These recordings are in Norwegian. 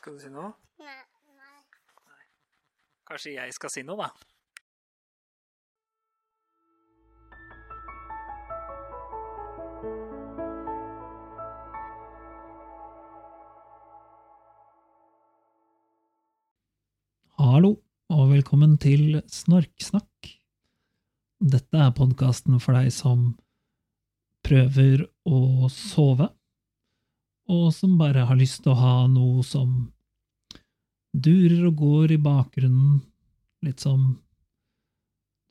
Skal du si noe? Nei. nei. Kanskje jeg skal si noe, da? Hallo, og velkommen til Snorksnakk. Dette er podkasten for deg som prøver å sove, og som bare har lyst til å ha noe som durer og går i bakgrunnen, litt som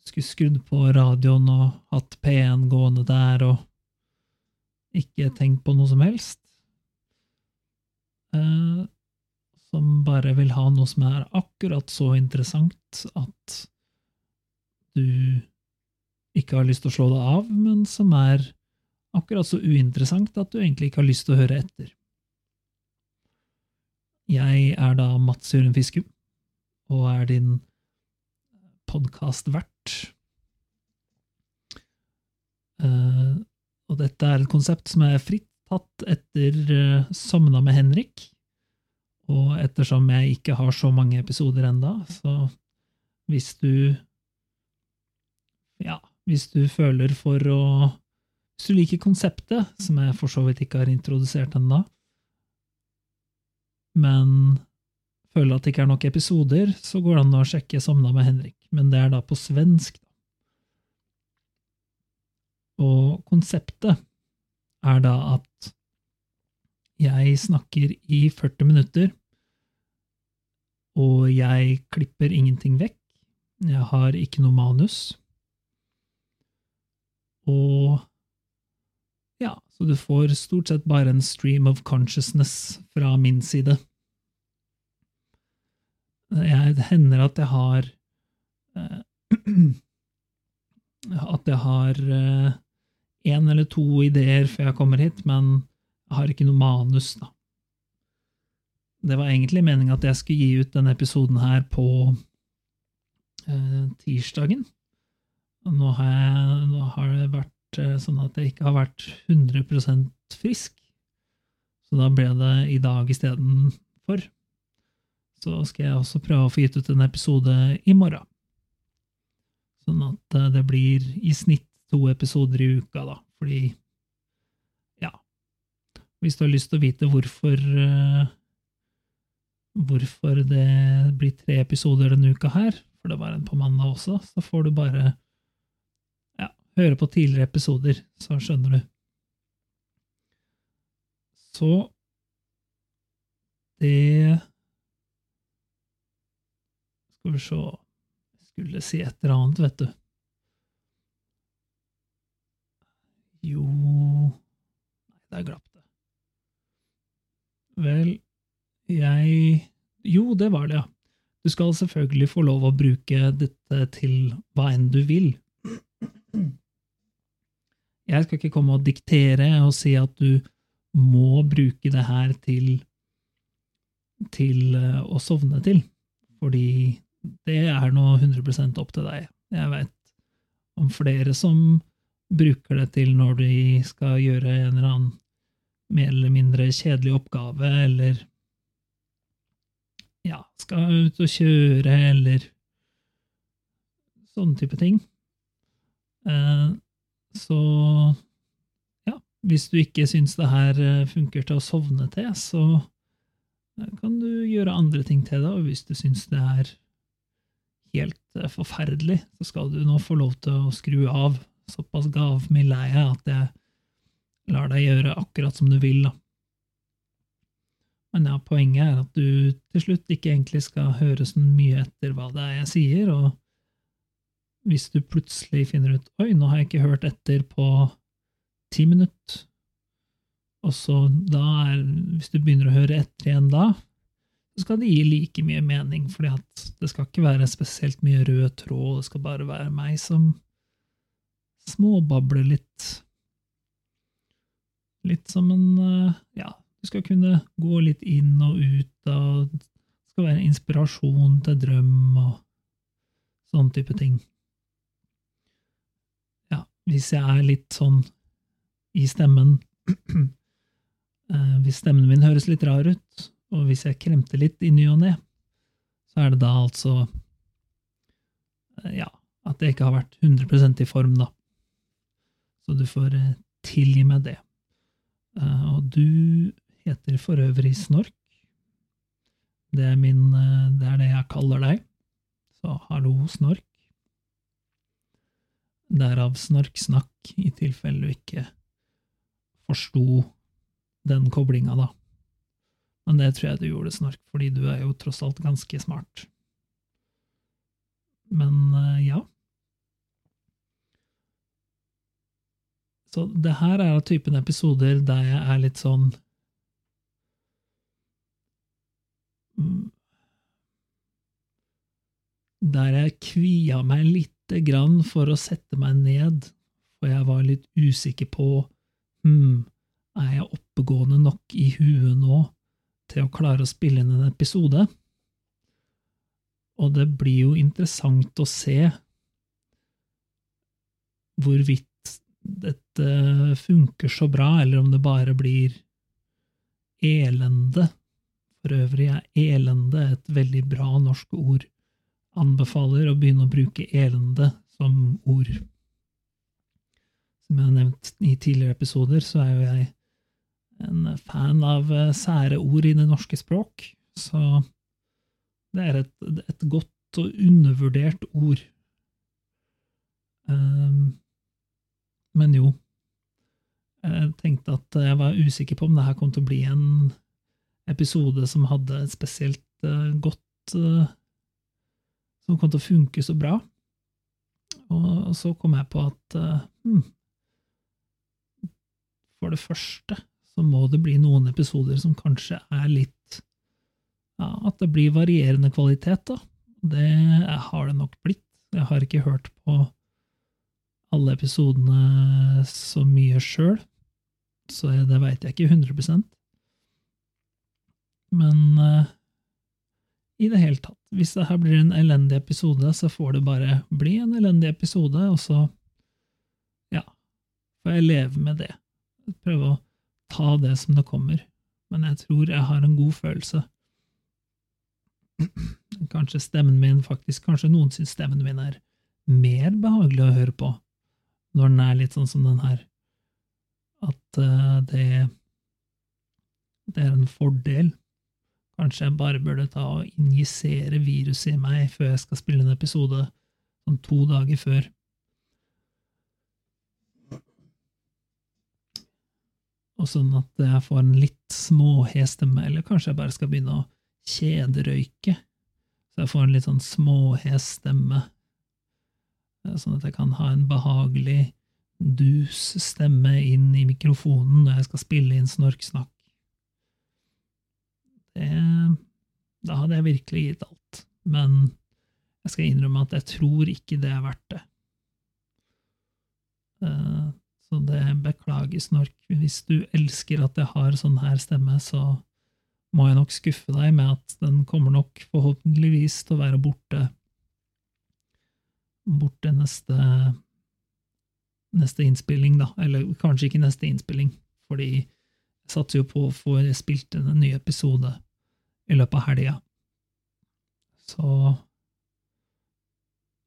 skulle skrudd på radioen og hatt P1 gående der og ikke tenkt på noe som helst. Eh, som bare vil ha noe som er akkurat så interessant at du ikke har lyst til å slå det av, men som er akkurat så uinteressant at du egentlig ikke har lyst til å høre etter. Jeg er da Mats Jørund Fiskum, og er din podkastvert. Uh, og dette er et konsept som er fritt tatt etter uh, Somna med Henrik. Og ettersom jeg ikke har så mange episoder enda, så hvis du Ja, hvis du føler for å Hvis du liker konseptet, som jeg for så vidt ikke har introdusert ennå, men føler at det ikke er nok episoder, så går det an å sjekke Somna med Henrik, men det er da på svensk. Og konseptet er da at jeg snakker i 40 minutter, og jeg klipper ingenting vekk. Jeg har ikke noe manus. Og ja, så du får stort sett bare en stream of consciousness fra min side. Jeg, det hender at jeg har eh, At jeg har én eh, eller to ideer før jeg kommer hit, men jeg har ikke noe manus, da. Det var egentlig meningen at jeg skulle gi ut denne episoden her på eh, tirsdagen. Nå har, jeg, nå har, det vært eh, sånn at jeg ikke har vært 100% frisk, så da ble det i dag istedenfor. Så skal jeg også prøve å få gitt ut en episode i morgen. Sånn at eh, det blir i snitt to episoder i uka, da, fordi ja Hvis du har lyst til å vite hvorfor uh, hvorfor det blir tre episoder denne uka her, for det var en på mandag også, så får du bare ja, høre på tidligere episoder, så skjønner du. Så det Skal vi se Jeg skulle si et eller annet, vet du. Jo Nei, der glapp det. Vel, jeg Jo, det var det, ja. Du skal selvfølgelig få lov å bruke dette til hva enn du vil. Jeg skal ikke komme og diktere og si at du må bruke det her til til å sovne til, fordi det er nå 100% opp til deg. Jeg vet om flere som bruker det til når de skal gjøre en eller annen mer eller mindre kjedelig oppgave, eller ja, skal ut og kjøre, eller sånne type ting. Eh, så ja, hvis du ikke syns det her funker til å sovne til, så kan du gjøre andre ting til det, og hvis du syns det er helt forferdelig, så skal du nå få lov til å skru av. Såpass gavmild er jeg at jeg lar deg gjøre akkurat som du vil, da. Men ja, poenget er at du til slutt ikke egentlig skal høre så mye etter hva det er jeg sier, og hvis du plutselig finner ut oi, nå har jeg ikke hørt etter på ti minutter, og så da er Hvis du begynner å høre etter igjen da, så skal det gi like mye mening, fordi at det skal ikke være spesielt mye rød tråd, det skal bare være meg som småbabler litt. Litt som en Ja, du skal kunne gå litt inn og ut og Det skal være inspirasjon til drøm og sånn type ting. Ja, hvis jeg er litt sånn i stemmen Hvis stemmen min høres litt rar ut, Og hvis jeg kremter litt i ny og ne, så er det da altså eh, Ja, at jeg ikke har vært 100% i form, da. Så du får eh, tilgi meg det. Eh, og du heter for øvrig Snork. Det er, min, det er det jeg kaller deg. Så hallo, Snork. Derav snorksnakk, i tilfelle du ikke forsto den koblinga, da. Men det tror jeg du gjorde, Snork, fordi du er jo tross alt ganske smart. Men eh, ja. Så det her er av typen episoder der jeg er litt sånn mm, Der jeg kvia meg lite grann for å sette meg ned, for jeg var litt usikker på hm, er jeg oppegående nok i huet nå til å klare å spille inn en episode? Og det blir jo interessant å se hvorvidt dette funker så bra, eller om det bare blir elende. For øvrig er elende et veldig bra norsk ord. Anbefaler å begynne å bruke elende som ord. Som jeg har nevnt i tidligere episoder, så er jo jeg en fan av eh, sære ord i det norske språk, så det er et, et godt og undervurdert ord. Um, men jo, jeg tenkte at jeg var usikker på om det her kom til å bli en episode som hadde et spesielt uh, godt uh, Som kom til å funke så bra. Og så kom jeg på at hmm, for det første så må det bli noen episoder som kanskje er litt ja, At det blir varierende kvalitet, da. Det har det nok blitt. Jeg har ikke hørt på alle episodene så mye sjøl, så det veit jeg ikke 100% Men uh, i det hele tatt, hvis det her blir en elendig episode, så får det bare bli en elendig episode, og så ja, får jeg leve med det. Prøve å ta det som det kommer, men jeg tror jeg har en god følelse. Kanskje stemmen min faktisk, kanskje noen syns stemmen min er mer behagelig å høre på når den er litt sånn som den her, at uh, det, det er en fordel. Kanskje jeg bare burde ta og injisere viruset i meg før jeg skal spille en episode, sånn to dager før. Og sånn at jeg får en litt småhes stemme, eller kanskje jeg bare skal begynne å kjederøyke, så jeg får en litt sånn småhes stemme, eh, sånn at jeg kan ha en behagelig, dus stemme inn i mikrofonen når jeg skal spille inn snorksnakk. Det, da hadde jeg virkelig gitt alt, men jeg skal innrømme at jeg tror ikke det er verdt det. Så det beklager, Snork. Hvis du elsker at jeg har sånn her stemme, så må jeg nok skuffe deg med at den kommer nok forhåpentligvis til å være borte borte neste neste innspilling, da. Eller kanskje ikke neste innspilling, fordi jeg satser jo på å få spilt inn en ny episode i løpet av helga. Så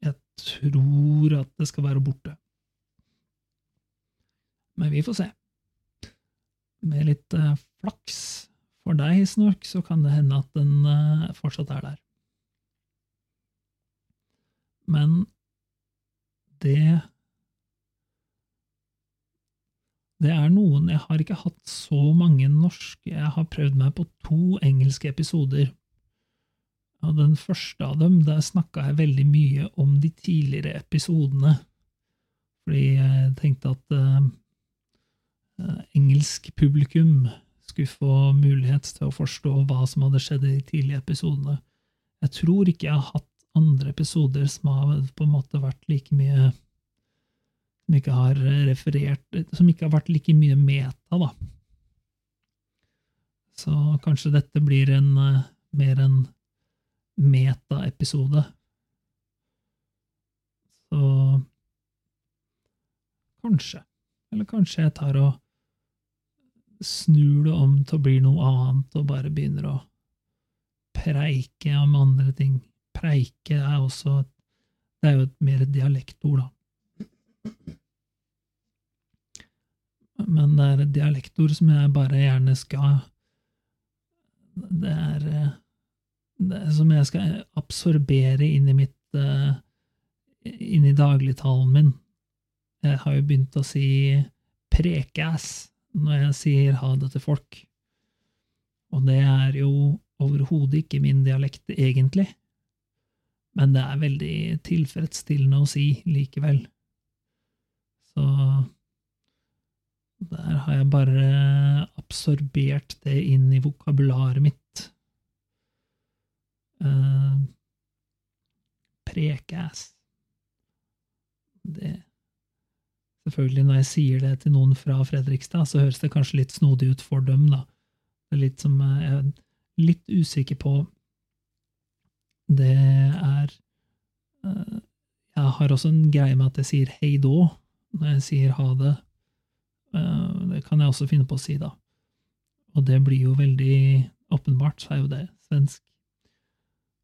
jeg tror at det skal være borte. Men vi får se. Med litt uh, flaks for deg, Snork, så kan det hende at den uh, fortsatt er der. Men det Det er noen Jeg har ikke hatt så mange norske Jeg har prøvd meg på to engelske episoder. Og den første av dem, der snakka jeg veldig mye om de tidligere episodene. Fordi jeg tenkte at Eh, engelsk publikum skulle få mulighet til å forstå hva som hadde skjedd i de tidlige episodene. Jeg tror ikke jeg har hatt andre episoder som har på en måte vært like mye Som ikke har referert Som ikke har vært like mye meta, da. Så kanskje dette blir en uh, mer en meta-episode. Så kanskje. Eller kanskje jeg tar og snur det om til å bli noe annet, og bare begynner å preike om andre ting. Preike er også Det er jo et mer dialektord, da. Men det er et dialektord som jeg bare gjerne skal Det er, det er som jeg skal absorbere inn i mitt eh, Inn i dagligtalen min. Jeg har jo begynt å si prekas når jeg sier ha det til folk. Og det er jo overhodet ikke min dialekt, egentlig. Men det er veldig tilfredsstillende å si likevel. Så der har jeg bare absorbert det inn i vokabularet mitt. Uh, Prekas. Det Selvfølgelig, når jeg sier det til noen fra Fredrikstad, så høres det kanskje litt snodig ut for dem, da. Det er litt som eh, Jeg er litt usikker på Det er uh, Jeg har også en greie med at jeg sier hei då når jeg sier ha det. Uh, det kan jeg også finne på å si, da. Og det blir jo veldig åpenbart, så er jo det svensk.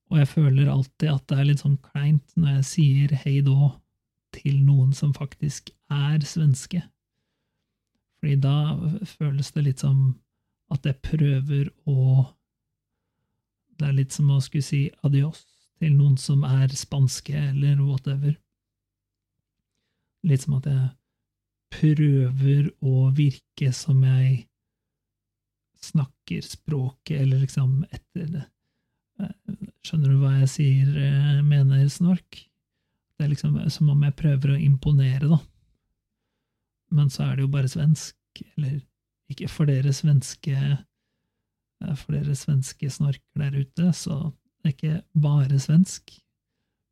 Og jeg føler alltid at det er litt sånn kleint når jeg sier hei då til noen som faktisk er svenske. Fordi da føles det litt som at jeg prøver å Det er litt som å skulle si adios til noen som er spanske, eller whatever. Litt som at jeg prøver å virke som jeg snakker språket, eller liksom etter det. Skjønner du hva jeg sier, eh, mener, Snork? Det er liksom som om jeg prøver å imponere, da. Men så er det jo bare svensk, eller ikke for dere svenske eh, For dere svenske snorker der ute, så det er ikke bare svensk.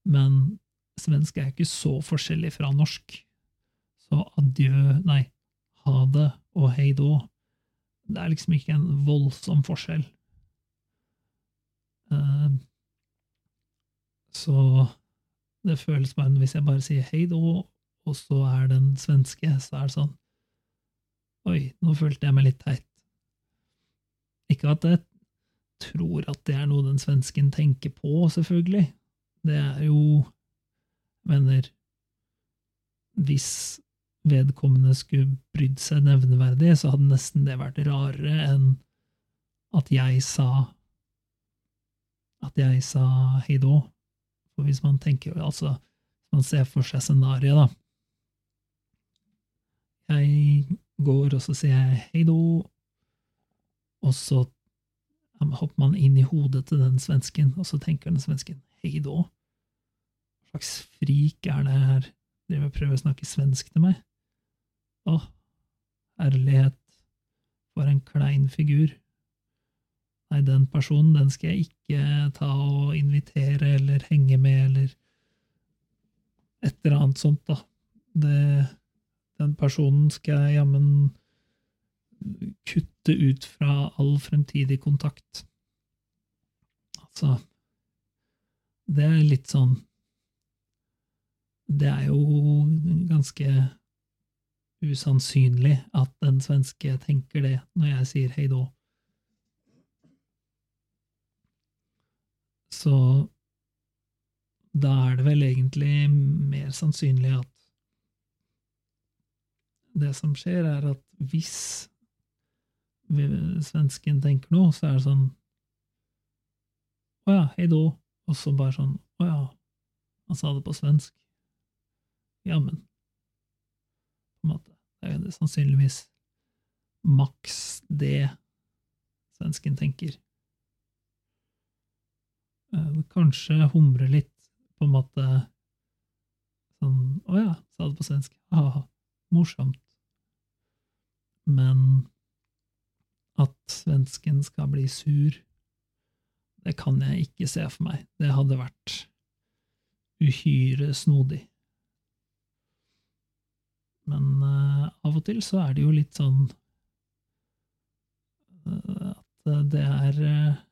Men svensk er ikke så forskjellig fra norsk. Så adjø, nei, ha det og hei då, det er liksom ikke en voldsom forskjell. Uh, så det føles bare Hvis jeg bare sier hei då, og så er den svenske, så er det sånn Oi, nå følte jeg meg litt teit. Ikke at jeg tror at det er noe den svensken tenker på, selvfølgelig. Det er jo Venner Hvis vedkommende skulle brydd seg nevneverdig, så hadde nesten det vært rarere enn at jeg sa at jeg sa hei då. For hvis man tenker altså, man ser for seg scenarioet, da. Jeg går, og så sier jeg hei do, og så hopper man inn i hodet til den svensken, og så tenker den svensken hei då. Hva slags frik er det her? Driver og prøver å snakke svensk til meg? Å, herlighet, for en klein figur. Nei, den personen, den skal jeg ikke ta og invitere eller henge med, eller et eller annet sånt, da. Det, den personen skal jeg jammen kutte ut fra all fremtidig kontakt. Altså, det er litt sånn Det er jo ganske usannsynlig at den svenske tenker det når jeg sier hei då. Så da er det vel egentlig mer sannsynlig at det som skjer, er at hvis svensken tenker noe, så er det sånn Å ja, hei då. Og så bare sånn Å ja, han sa det på svensk. Jammen. På en måte. Det er jo sannsynligvis maks det svensken tenker. Eh, kanskje humre litt, på en måte sånn Å ja, sa det på svensk. Ha-ha. Morsomt. Men at svensken skal bli sur, det kan jeg ikke se for meg. Det hadde vært uhyre snodig. Men uh, av og til så er det jo litt sånn uh, at det er uh,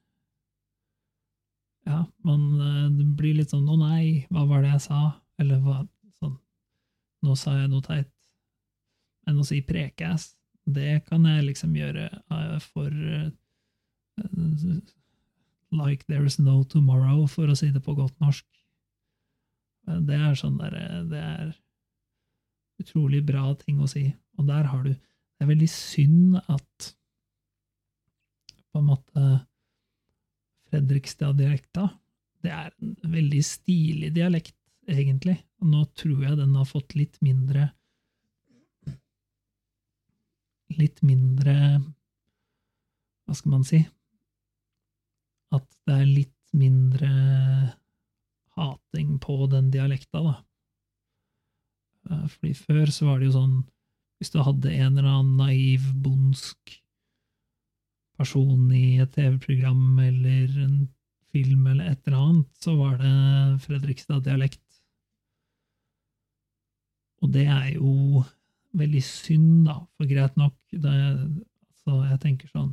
ja, man det blir litt sånn 'å nei, hva var det jeg sa?' Eller hva, sånn 'nå sa jeg noe teit'. Men å si prekæs, det kan jeg liksom gjøre for like there's no tomorrow, for å si det på godt norsk. Det er sånn derre Det er utrolig bra ting å si. Og der har du Det er veldig synd at på en måte Fredrikstad-dialekta Det er en veldig stilig dialekt, egentlig. Og nå tror jeg den har fått litt mindre Litt mindre Hva skal man si? At det er litt mindre hating på den dialekta, da. Eh, Fordi før så var det jo sånn Hvis du hadde en eller annen naiv, bondsk person i et TV-program eller en film eller et eller annet, så var det Fredrikstad-dialekt. Og det er jo veldig synd, da, for greit nok det, Så jeg tenker sånn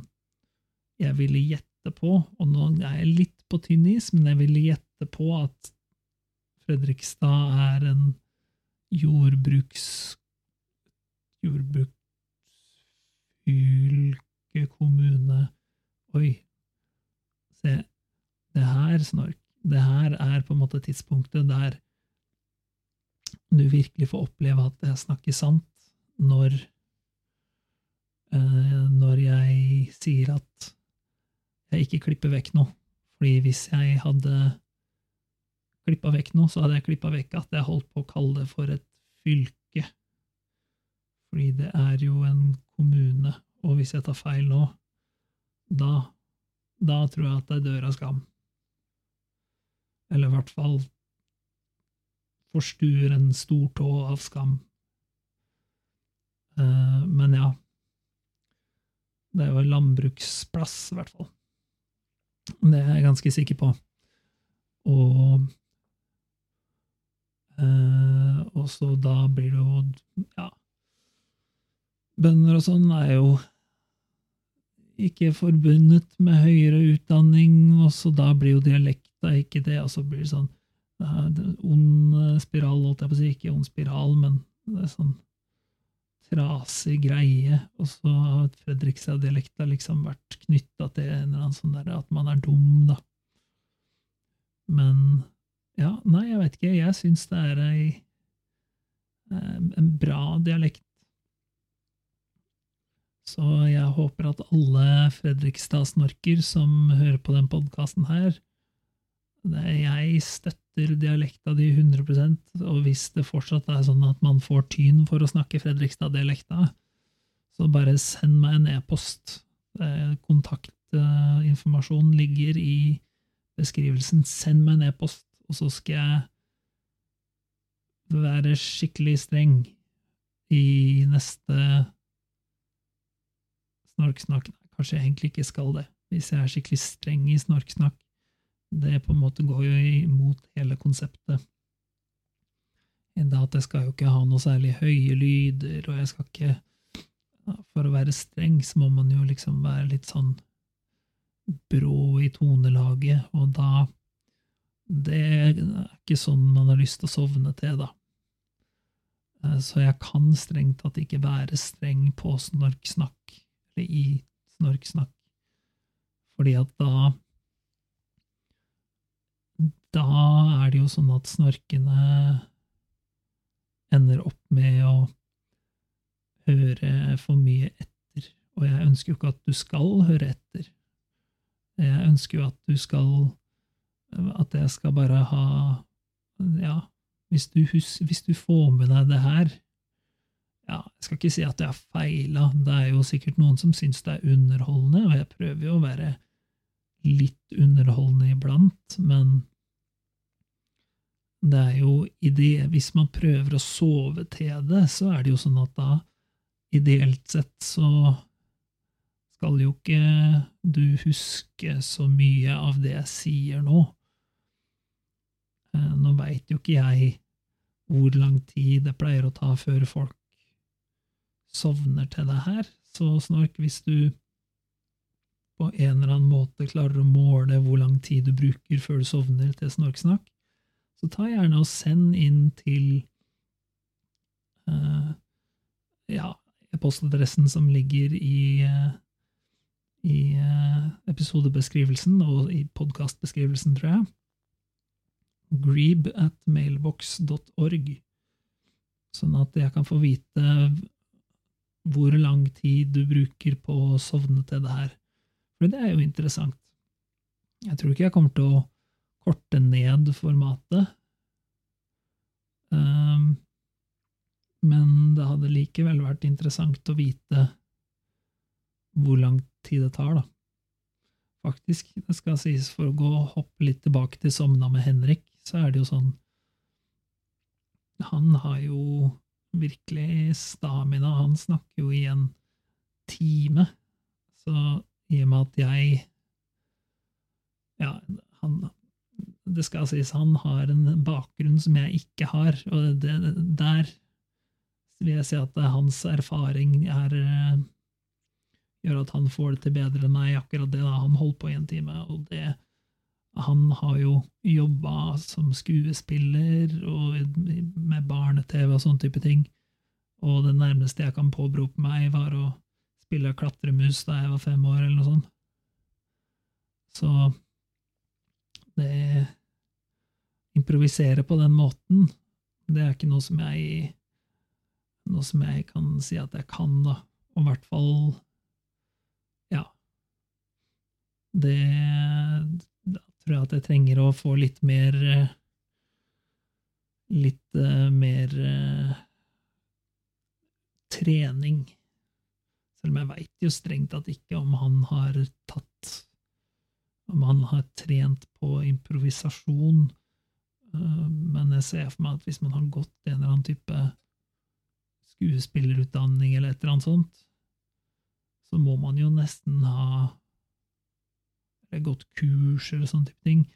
Jeg ville gjette på, og nå er jeg litt på tynn is, men jeg ville gjette på at Fredrikstad er en jordbruks jordbruksfylke, kommune Oi, se, det her, Snork, det her er på en måte tidspunktet der du virkelig får oppleve at jeg snakker sant, når eh, når jeg sier at jeg ikke klipper vekk noe. Fordi hvis jeg hadde klippa vekk noe, så hadde jeg klippa vekk at jeg holdt på å kalle det for et fylke. Fordi det er jo en kommune, og hvis jeg tar feil nå, da, da tror jeg at jeg dør av skam. Eller i hvert fall forstuer en stor tå av skam. Eh, men ja, det er jo en landbruksplass, i hvert fall. Det er jeg ganske sikker på. Og Eh, og så da blir det jo Ja. Bønder og sånn er jo ikke forbundet med høyere utdanning, og så da blir jo dialekta ikke det, og så blir det sånn ond spiral, holdt jeg på å si. Ikke ond spiral, men det er sånn trasig greie. Og så har Fredrikstad-dialekta liksom vært knytta til en eller annen sånn derre at man er dum, da. Men ja, nei, jeg vet ikke. Jeg syns det er ei, en bra dialekt. Så jeg håper at alle Fredrikstad-snorker som hører på den podkasten her Jeg støtter dialekta di 100% og hvis det fortsatt er sånn at man får tyn for å snakke Fredrikstad-dialekta, så bare send meg en e-post. Kontaktinformasjon ligger i beskrivelsen. Send meg en e-post og så skal jeg være skikkelig streng i neste snorksnakk. Kanskje jeg egentlig ikke skal det, hvis jeg er skikkelig streng i snorksnakk. Det på en måte går jo imot hele konseptet. Enda at jeg skal jo ikke ha noe særlig høye lyder, og jeg skal ikke For å være streng, så må man jo liksom være litt sånn brå i tonelaget, og da det er ikke sånn man har lyst til å sovne til, da. Eh, så jeg kan strengt tatt ikke være streng på snorksnakk, eller i snorksnakk, fordi at da Da er det jo sånn at snorkene ender opp med å høre for mye etter, og jeg ønsker jo ikke at du skal høre etter. Jeg ønsker jo at du skal at jeg skal bare ha Ja, hvis du, hus, hvis du får med deg det her ja, Jeg skal ikke si at jeg har feila, det er jo sikkert noen som syns det er underholdende, og jeg prøver jo å være litt underholdende iblant, men det er jo i det, Hvis man prøver å sove til det, så er det jo sånn at da, ideelt sett, så skal jo ikke du huske så mye av det jeg sier nå. Eh, nå veit jo ikke jeg hvor lang tid det pleier å ta før folk sovner til det her, så Snork, hvis du på en eller annen måte klarer å måle hvor lang tid du bruker før du sovner til snorksnakk, så ta gjerne og send inn til uh, ja, e-postadressen som ligger i, uh, i uh, episodebeskrivelsen og i podkastbeskrivelsen, tror jeg. Greeb at mailbox.org, sånn at jeg kan få vite hvor lang tid du bruker på å sovne til det her. For det er jo interessant. Jeg tror ikke jeg kommer til å korte ned formatet. Um, men det hadde likevel vært interessant å vite hvor lang tid det tar, da. Faktisk, det skal sies, for å gå og hoppe litt tilbake til Somna med Henrik, så er det jo sånn Han har jo virkelig stamina, han snakker jo i en time, så i og med at jeg Ja, han Det skal sies, han har en bakgrunn som jeg ikke har, og det, der vil jeg si at hans erfaring er eh, gjør at han får det til bedre enn meg, akkurat det da han holdt på i en time. Og det Han har jo jobba som skuespiller og med barne-TV og sånne type ting, og det nærmeste jeg kan påberope meg, var å spille klatremus da jeg var fem år, eller noe sånt. Så det Improvisere på den måten, det er ikke noe som jeg noe som jeg kan si at jeg kan, da. Og i hvert fall Ja. Det tror jeg at jeg trenger å få litt mer Litt uh, mer uh, trening. Selv om jeg veit jo strengt tatt ikke om han har tatt Om han har trent på improvisasjon. Men jeg ser for meg at hvis man har gått en eller annen type skuespillerutdanning eller et eller annet sånt, så må man jo nesten ha gått kurs eller sånne type ting.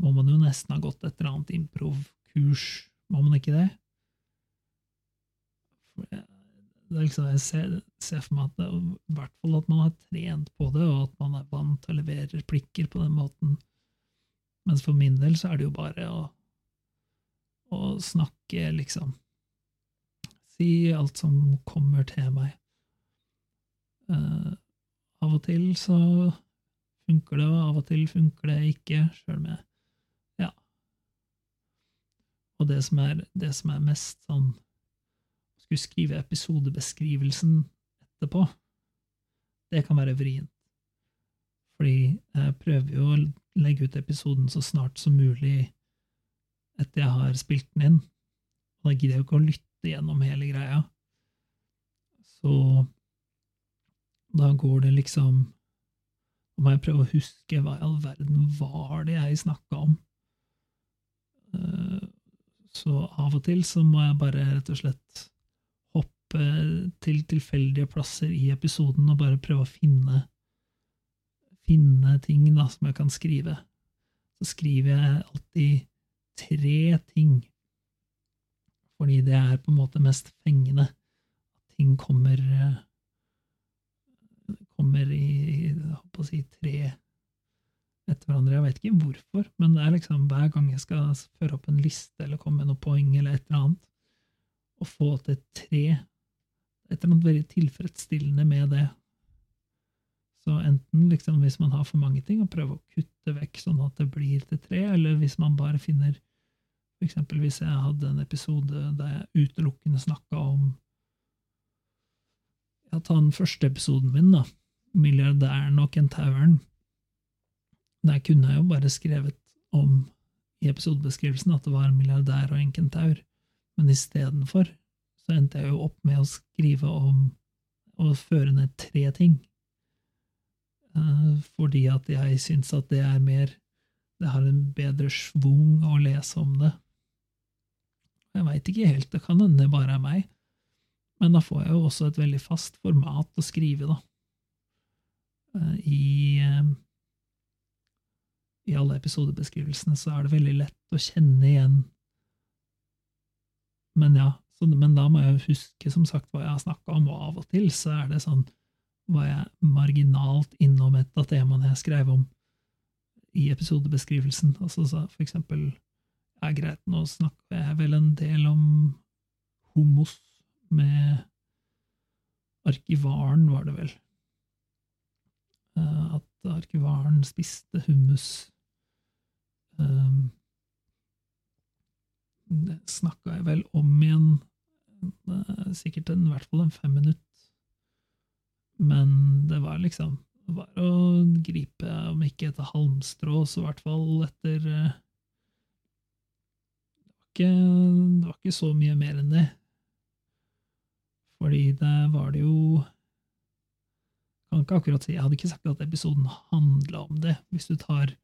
Må man jo nesten ha gått et eller annet improv-kurs, må man ikke det? det er liksom, jeg ser, ser, for meg at det, i hvert fall at man har trent på det, og at man er vant til å levere replikker på den måten. Mens for min del så er det jo bare å, å snakke, liksom si alt som kommer til meg. Uh, av og til så funker det, og av og til funker det ikke, sjøl med Ja. Og det som er, det som er mest sånn Skulle skrive episodebeskrivelsen etterpå, det kan være vrient. Fordi jeg prøver jo å legge ut episoden så snart som mulig etter jeg har spilt den inn. Og da gidder jeg jo ikke å lytte gjennom hele greia. Så da går det liksom Da må jeg prøve å huske hva i all verden var det jeg snakka om. Eh, så av og til så må jeg bare rett og slett hoppe til tilfeldige plasser i episoden og bare prøve å finne finne ting da, som jeg kan skrive. Så skriver jeg alltid tre ting fordi det er på en måte mest fengende. At ting kommer eh, kommer i si, tre etter hverandre. Jeg vet ikke hvorfor, men det er liksom hver gang jeg skal føre opp en liste eller komme med noen poeng eller et eller annet, å få til tre Et eller annet veldig tilfredsstillende med det. Så enten liksom hvis man har for mange ting, å prøve å kutte vekk sånn at det blir til tre, eller hvis man bare finner for eksempel hvis jeg hadde en episode der jeg utelukkende snakka om Jeg tar den første episoden min, da, milliardæren og kentauren. Der kunne jeg jo bare skrevet om i episodebeskrivelsen at det var en milliardær og en kentaur, men istedenfor så endte jeg jo opp med å skrive om å føre ned tre ting. Uh, fordi at jeg syns at det er mer Det har en bedre schwung å lese om det. Jeg veit ikke helt, det kan hende det bare er meg, men da får jeg jo også et veldig fast format å skrive, da. Eh, I, eh, i alle episodebeskrivelsene så er det veldig lett å kjenne igjen Men ja, så, men da må jeg huske som sagt hva jeg har snakka om, og av og til så er det sånn var jeg marginalt innom et av temaene jeg skrev om i episodebeskrivelsen. Altså for eksempel er greit, nå snakker jeg vel en del om homos med Arkivaren, var det vel. Eh, at arkivaren spiste hummus. Um, det snakka jeg vel om igjen, eh, sikkert i hvert fall en fem minutter. Men det var liksom det var å gripe, om ikke etter halmstrå, så i hvert fall etter eh, det var, ikke, det var ikke så mye mer enn det. Fordi det var det jo Kan ikke akkurat si Jeg hadde ikke sagt at episoden handla om det, hvis du tar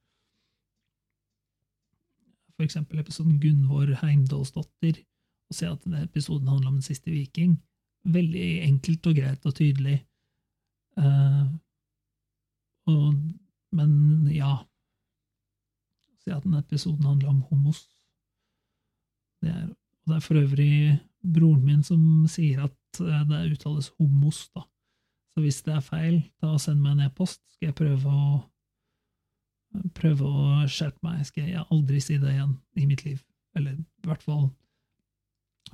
for eksempel episoden Gunvor Heimdalsdotter, og ser at denne episoden handler om den siste viking. Veldig enkelt og greit og tydelig. Uh, og, men ja Se at denne episoden handler om homos. Det er, og det er for øvrig broren min som sier at eh, det uttales homos, da. Så hvis det er feil, da send meg en e-post, skal jeg prøve å prøve å skjerpe meg. Skal jeg aldri si det igjen i mitt liv. Eller i hvert fall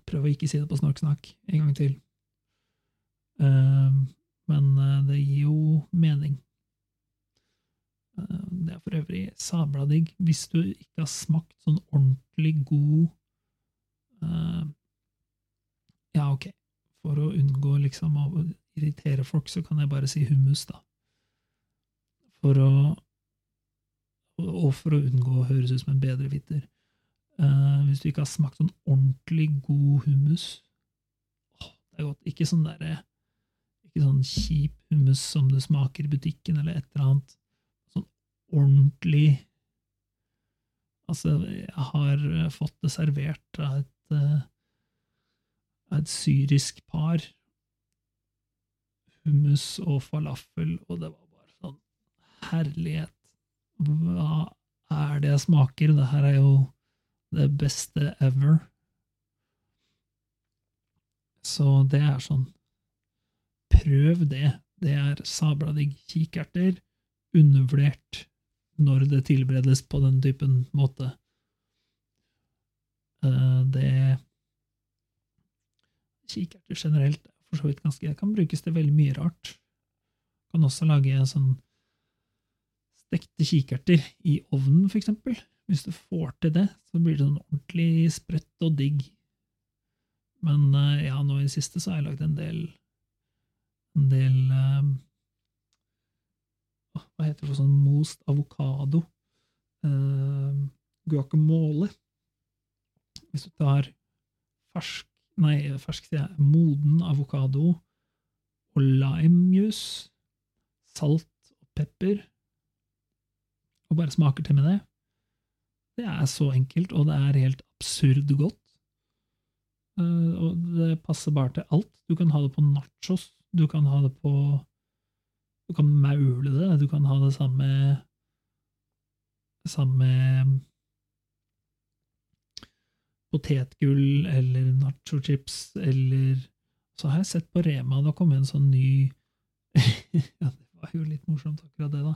prøve å ikke si det på Snorksnakk en gang til. Eh, men eh, det gir jo mening. Eh, Det er for øvrig sabla digg hvis du ikke har smakt sånn ordentlig god eh, Ja, ok, for å unngå liksom å irritere folk, så kan jeg bare si hummus, da. For å Og for å unngå å høres ut som en bedrevitter. Uh, hvis du ikke har smakt sånn ordentlig god hummus oh, Det er godt. Ikke sånn derre ikke sånn kjip hummus som du smaker i butikken, eller et eller annet. Sånn ordentlig Altså, jeg har eh, fått det servert av et, eh, av et syrisk par. Hummus og falafel, og det var bare sånn herlighet. Hva er det jeg smaker? Det her er jo det beste ever. Så det er sånn Prøv det. Det er sabla digg kikerter, undervurdert når det tilberedes på den typen måte. Eh, Det Kikerter generelt er for så vidt ganske Det kan brukes til veldig mye rart. Kan også lage sånn stekte kikerter i ovnen, for eksempel. Hvis du får til det, så blir det sånn ordentlig sprøtt og digg. Men eh, ja, nå i det siste så har jeg lagd en del en del uh, Hva heter det for sånn most avokado? Uh, guacamole. Hvis du tar fersk Nei, fersk, sier jeg. Moden avokado og limejuice, salt og pepper, og bare smaker til med det. Det er så enkelt, og det er helt absurd godt. Eh, og det passer bare til alt. Du kan ha det på nachos, du kan ha det på Du kan maule det, du kan ha det samme Samme potetgull eller nachochips eller Så har jeg sett på Rema, da kom en sånn ny Ja, det var jo litt morsomt, akkurat det, da.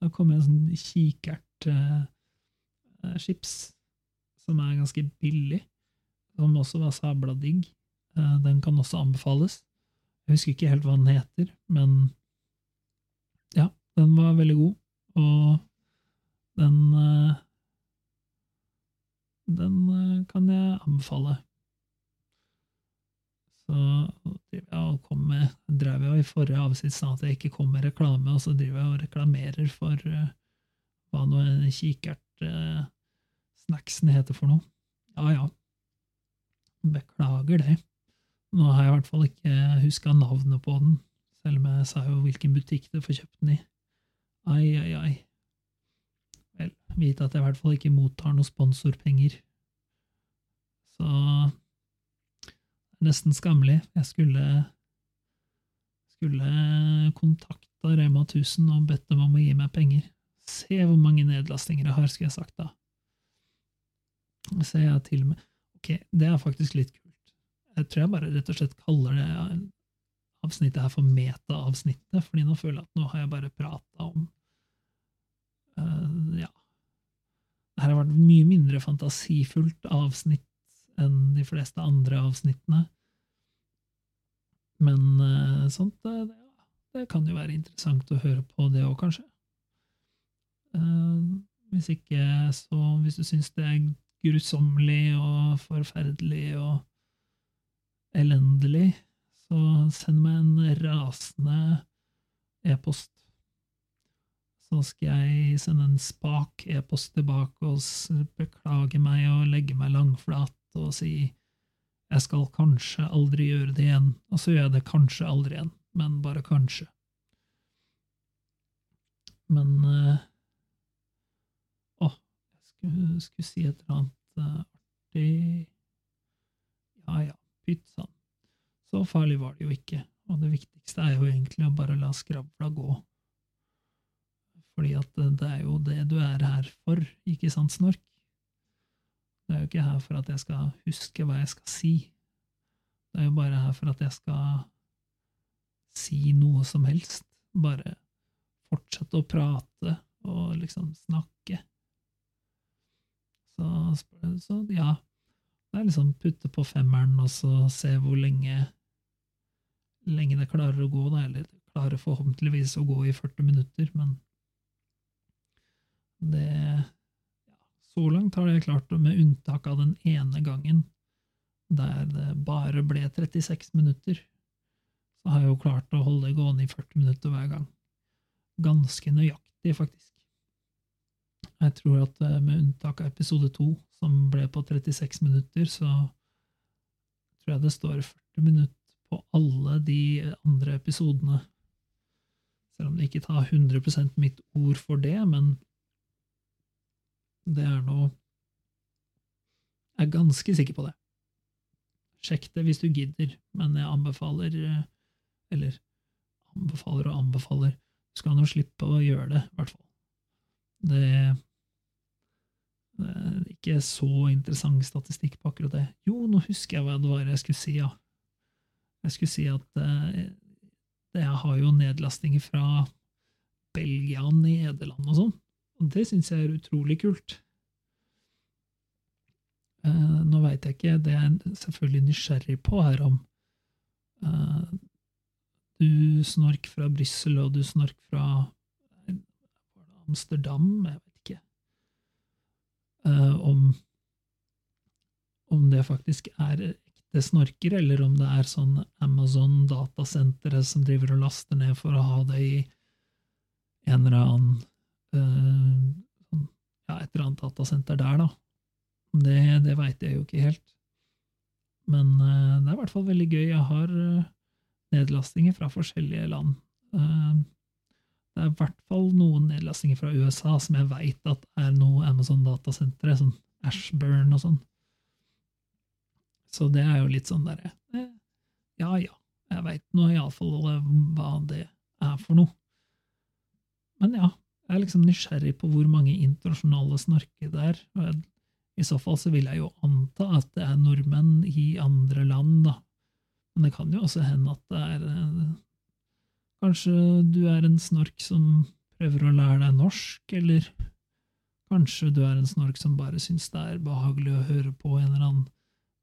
Da kom en sånn kikertchips som er ganske billig, som også var sabla digg. Eh, Den kan også anbefales. Jeg husker ikke helt hva den heter, men ja, den var veldig god, og den eh, Den eh, kan jeg anbefale. Så jeg med drev jeg i forrige avsnitt sa at jeg ikke kom med reklame, og så driver jeg og reklamerer for uh, hva nå en kikert-snacksen heter for noe. Ja, ja. Beklager det. Nå har jeg i hvert fall ikke huska navnet på den, selv om jeg sa jo hvilken butikk du får kjøpt den i. Ai, ai, ai. Vel, vite at jeg i hvert fall ikke mottar noe sponsorpenger. Så nesten skammelig. Jeg skulle skulle kontakta Rema 1000 og bedt dem om å gi meg penger. Se hvor mange nedlastinger jeg har, skulle jeg sagt da. Så jeg til og med Ok, det er faktisk litt kult. Jeg tror jeg bare rett og slett kaller det avsnittet her for meta-avsnittet, fordi nå føler jeg at nå har jeg bare prata om eh, Ja. Det her har vært mye mindre fantasifullt avsnitt enn de fleste andre avsnittene. Men uh, sånt, det, det, det kan jo være interessant å høre på det òg, kanskje. Uh, hvis ikke, så Hvis du syns det er grusommelig og forferdelig og elendig, så send meg en rasende e-post. Så skal jeg sende en spak e-post tilbake og beklage meg og legge meg langflat og si jeg skal kanskje aldri gjøre det igjen, og så gjør jeg det kanskje aldri igjen, men bare kanskje. Men eh, Å, jeg skulle, skulle si et eller annet eh, artig Ja ja, pyttsann. Så farlig var det jo ikke, og det viktigste er jo egentlig å bare la skravla gå. Fordi at det, er jo det du er her for, ikke sant, Snork? Det er jo ikke her for at jeg skal huske hva jeg skal si. Det er jo bare her for at jeg skal si noe som helst. Bare fortsette å prate og liksom snakke. Så, så ja, det er liksom putte på femmeren og så se hvor lenge lenge det klarer å gå, da, eller det klarer forhåpentligvis å gå i 40 minutter, men det ja, Så langt har det klart med unntak av den ene gangen der det bare ble 36 minutter. Så har jeg jo klart å holde det gående i 40 minutter hver gang. Ganske nøyaktig, faktisk. Jeg tror at eh, med unntak av episode to, som ble på 36 minutter, så tror jeg det står 40 minutter på alle de andre episodene. Selv om det ikke tar 100% mitt ord for det, men det er noe Jeg er ganske sikker på det. Sjekk det hvis du gidder, men jeg anbefaler eh, Eller anbefaler og anbefaler. Du skal nå slippe å gjøre det, i hvert fall. Det det er ikke så interessant statistikk på akkurat det. Jo, nå husker jeg hva det var jeg skulle si, ja. Jeg skulle si at eh, jeg har jo nedlastinger fra Belgia Nederland og sånn, og det syns jeg er utrolig kult. Uh, nå veit jeg ikke, det er jeg selvfølgelig nysgjerrig på, her om uh, du snork fra Brussel og du snork fra Amsterdam, jeg vet ikke. uh, om, om det faktisk er ekte snorker, eller om det er sånn Amazon datasentre som driver og laster ned for å ha det i en eller annen Ja, et eller annet datasenter der, da. Det, det veit jeg jo ikke helt. Men eh, det er i hvert fall veldig gøy. Jeg har eh, nedlastinger fra forskjellige land. Eh, det er i hvert fall noen nedlastinger fra USA som jeg veit at er noe Amazon-datasentre, sånn Ashburn og sånn. Så det er jo litt sånn derre eh, Ja ja, jeg veit nå iallfall hva det er for noe. Men ja, jeg er liksom nysgjerrig på hvor mange internasjonale snorker det er. i så fall så vil jeg jo anta at det er nordmenn i andre land, da. Men det kan jo også hende at det er eh, Kanskje du er en snork som prøver å lære deg norsk, eller kanskje du er en snork som bare syns det er behagelig å høre på en eller annen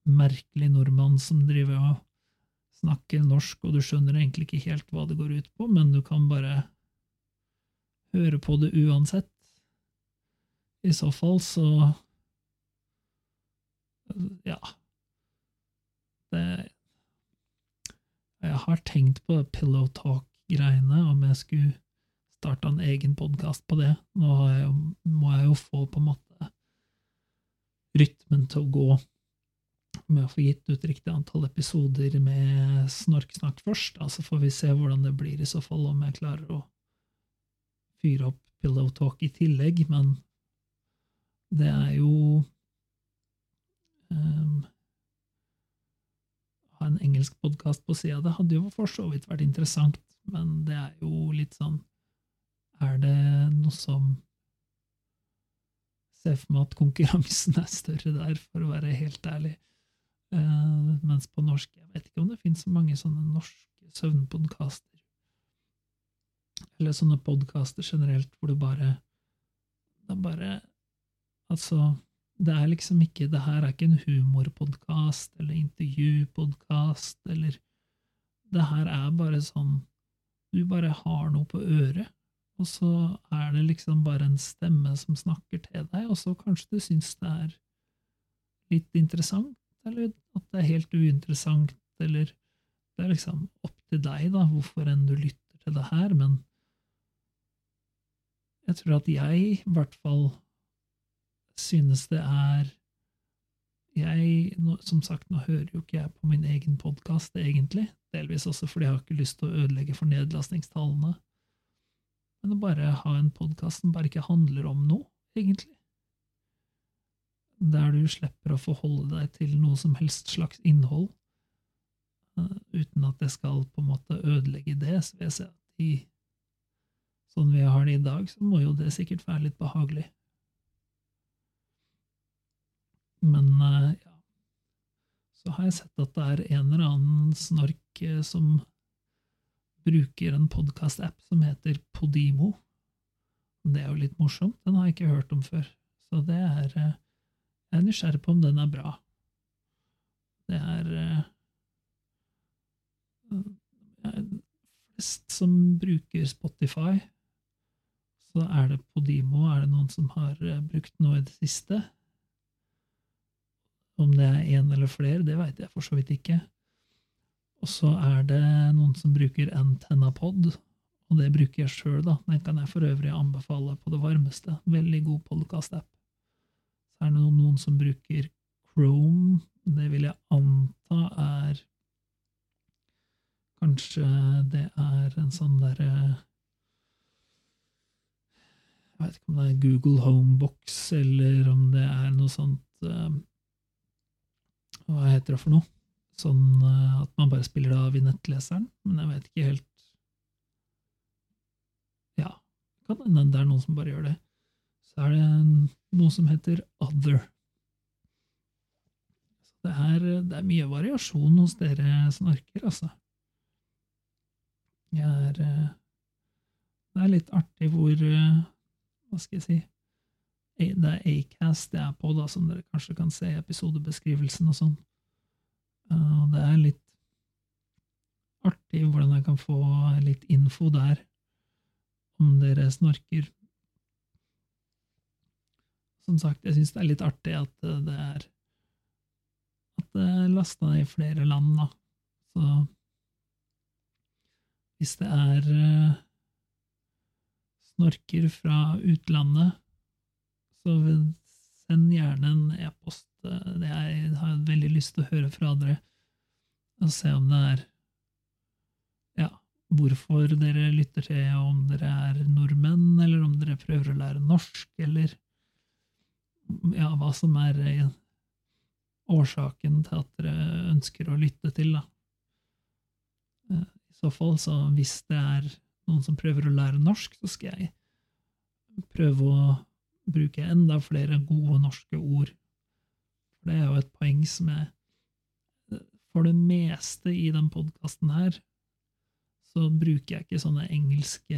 merkelig nordmann som driver og snakker norsk, og du skjønner egentlig ikke helt hva det går ut på, men du kan bare høre på det uansett. I så fall så ja. Det Jeg har tenkt på pillow talk-greiene, om jeg skulle starta en egen podkast på det. Nå jeg, må jeg jo få på en måte rytmen til å gå med å få gitt ut riktig antall episoder med snorksnakk først. Da, så får vi se hvordan det blir i så fall, om jeg klarer å fyre opp pillow talk i tillegg, men det er jo um, Ha en engelsk podkast på sida, det hadde jo for så vidt vært interessant, men det er jo litt sånn Er det noe som Ser for meg at konkurransen er større der, for å være helt ærlig. Uh, mens på norsk Jeg vet ikke om det finnes så mange sånne norske søvnpodkaster. Eller sånne podkaster generelt hvor du bare Det er bare Altså, det er liksom ikke Det her er ikke en humorpodkast eller intervjupodkast eller Det her er bare sånn du bare har noe på øret, og så er det liksom bare en stemme som snakker til deg, og så kanskje du syns det er litt interessant, eller at det er helt uinteressant, eller det er liksom opp til deg, da, hvorfor enn du lytter til det her, men jeg tror at jeg i hvert fall synes det er jeg, Som sagt, nå hører jo ikke jeg på min egen podkast, egentlig, delvis også fordi jeg har ikke lyst til å ødelegge for nedlastningstallene, men å bare ha en podkast som bare ikke handler om noe, egentlig. Der du slipper å forholde deg til noe som helst slags innhold, uh, uten at det skal på en måte ødelegge det, så vil jeg si at i sånn vi har det i dag, så må jo det sikkert være litt behagelig. Men uh, ja, så har jeg sett at det er en eller annen snork uh, som bruker en podkast-app som heter Podimo. Det er jo litt morsomt, den har jeg ikke hørt om før, så det er uh, Jeg er nysgjerrig på om den er bra. Det er flest som bruker Spotify, så er det Podimo. Er det noen som har brukt noe i det siste? Om det er én eller flere, det veit jeg for så vidt ikke. Og så er det noen som bruker AntennaPod, og det bruker jeg sjøl, da. Den kan jeg for øvrig anbefale på det varmeste. Veldig god podkast-app. Så er det noen som bruker Chrome. Det vil jeg anta er Kanskje det er en sånn derre Jeg vet ikke om det er Google Homebox, eller om det er noe sånt uh, Hva heter det for noe? Sånn uh, at man bare spiller det av i nettleseren, men jeg vet ikke helt Ja, kan hende det er noen som bare gjør det. Så er det noe som heter Other. Så det er, det er mye variasjon hos dere snorker, altså. Jeg er Det er litt artig hvor Hva skal jeg si Det er Acast det er på, da, som dere kanskje kan se i episodebeskrivelsen og sånn. Og det er litt artig hvordan jeg kan få litt info der om dere snorker. Som sagt, jeg syns det er litt artig at det er at det er lasta i flere land, da. Så hvis det er uh, snorker fra utlandet, så send gjerne en e-post. Jeg har veldig lyst til å høre fra dere og se om det er ja, hvorfor dere lytter til, om dere er nordmenn, eller om dere prøver å lære norsk, eller ja, hva som er uh, årsaken til at dere ønsker å lytte til, da. I så fall, så hvis det er noen som prøver å lære norsk, så skal jeg prøve å bruke enda flere gode norske ord. For det er jo et poeng som jeg For det meste i den podkasten her, så bruker jeg ikke sånne engelske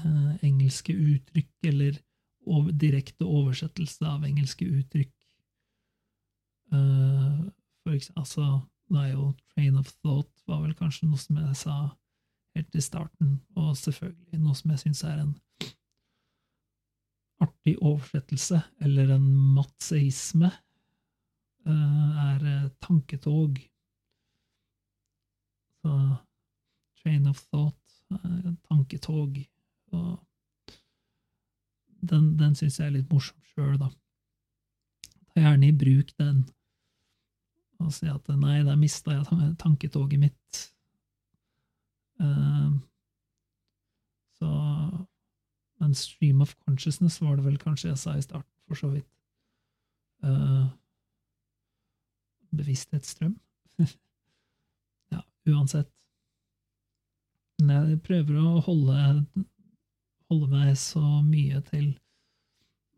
eh, engelske uttrykk eller over, direkte oversettelse av engelske uttrykk. Eh, for eksempel, altså da er jo train of thought var vel kanskje noe som jeg sa helt i starten, og selvfølgelig noe som jeg syns er en artig oversettelse, eller en matseisme, er tanketog. Så train of thought, tanketog, og den, den syns jeg er litt morsom sjøl, da. Ta gjerne i bruk den og si at nei, der mista jeg tanketoget mitt. Uh, så Men stream of consciousness var det vel kanskje jeg sa i starten, for så vidt. Uh, bevissthetsstrøm. ja, uansett. Men jeg prøver å holde, holde meg så mye til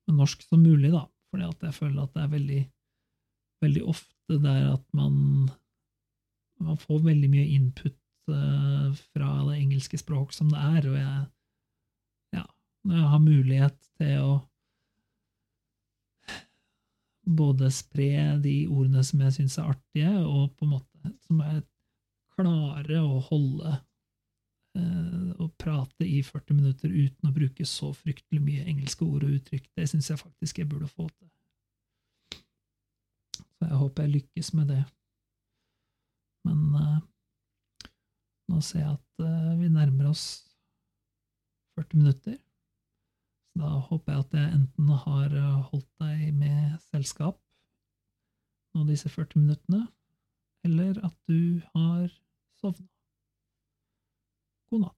norsk som mulig, da, fordi at jeg føler at det er veldig, veldig ofte der at man, man får veldig mye input fra det engelske språk som det er, og jeg, ja, jeg har mulighet til å både spre de ordene som jeg syns er artige, og på en måte som jeg klarer å holde og å prate i 40 minutter uten å bruke så fryktelig mye engelske ord og uttrykk. Det syns jeg faktisk jeg burde få til. Så jeg håper jeg lykkes med det. Men eh, nå ser jeg at eh, vi nærmer oss 40 minutter. Så da håper jeg at jeg enten har eh, holdt deg med selskap nå disse 40 minuttene, eller at du har sovna. God natt.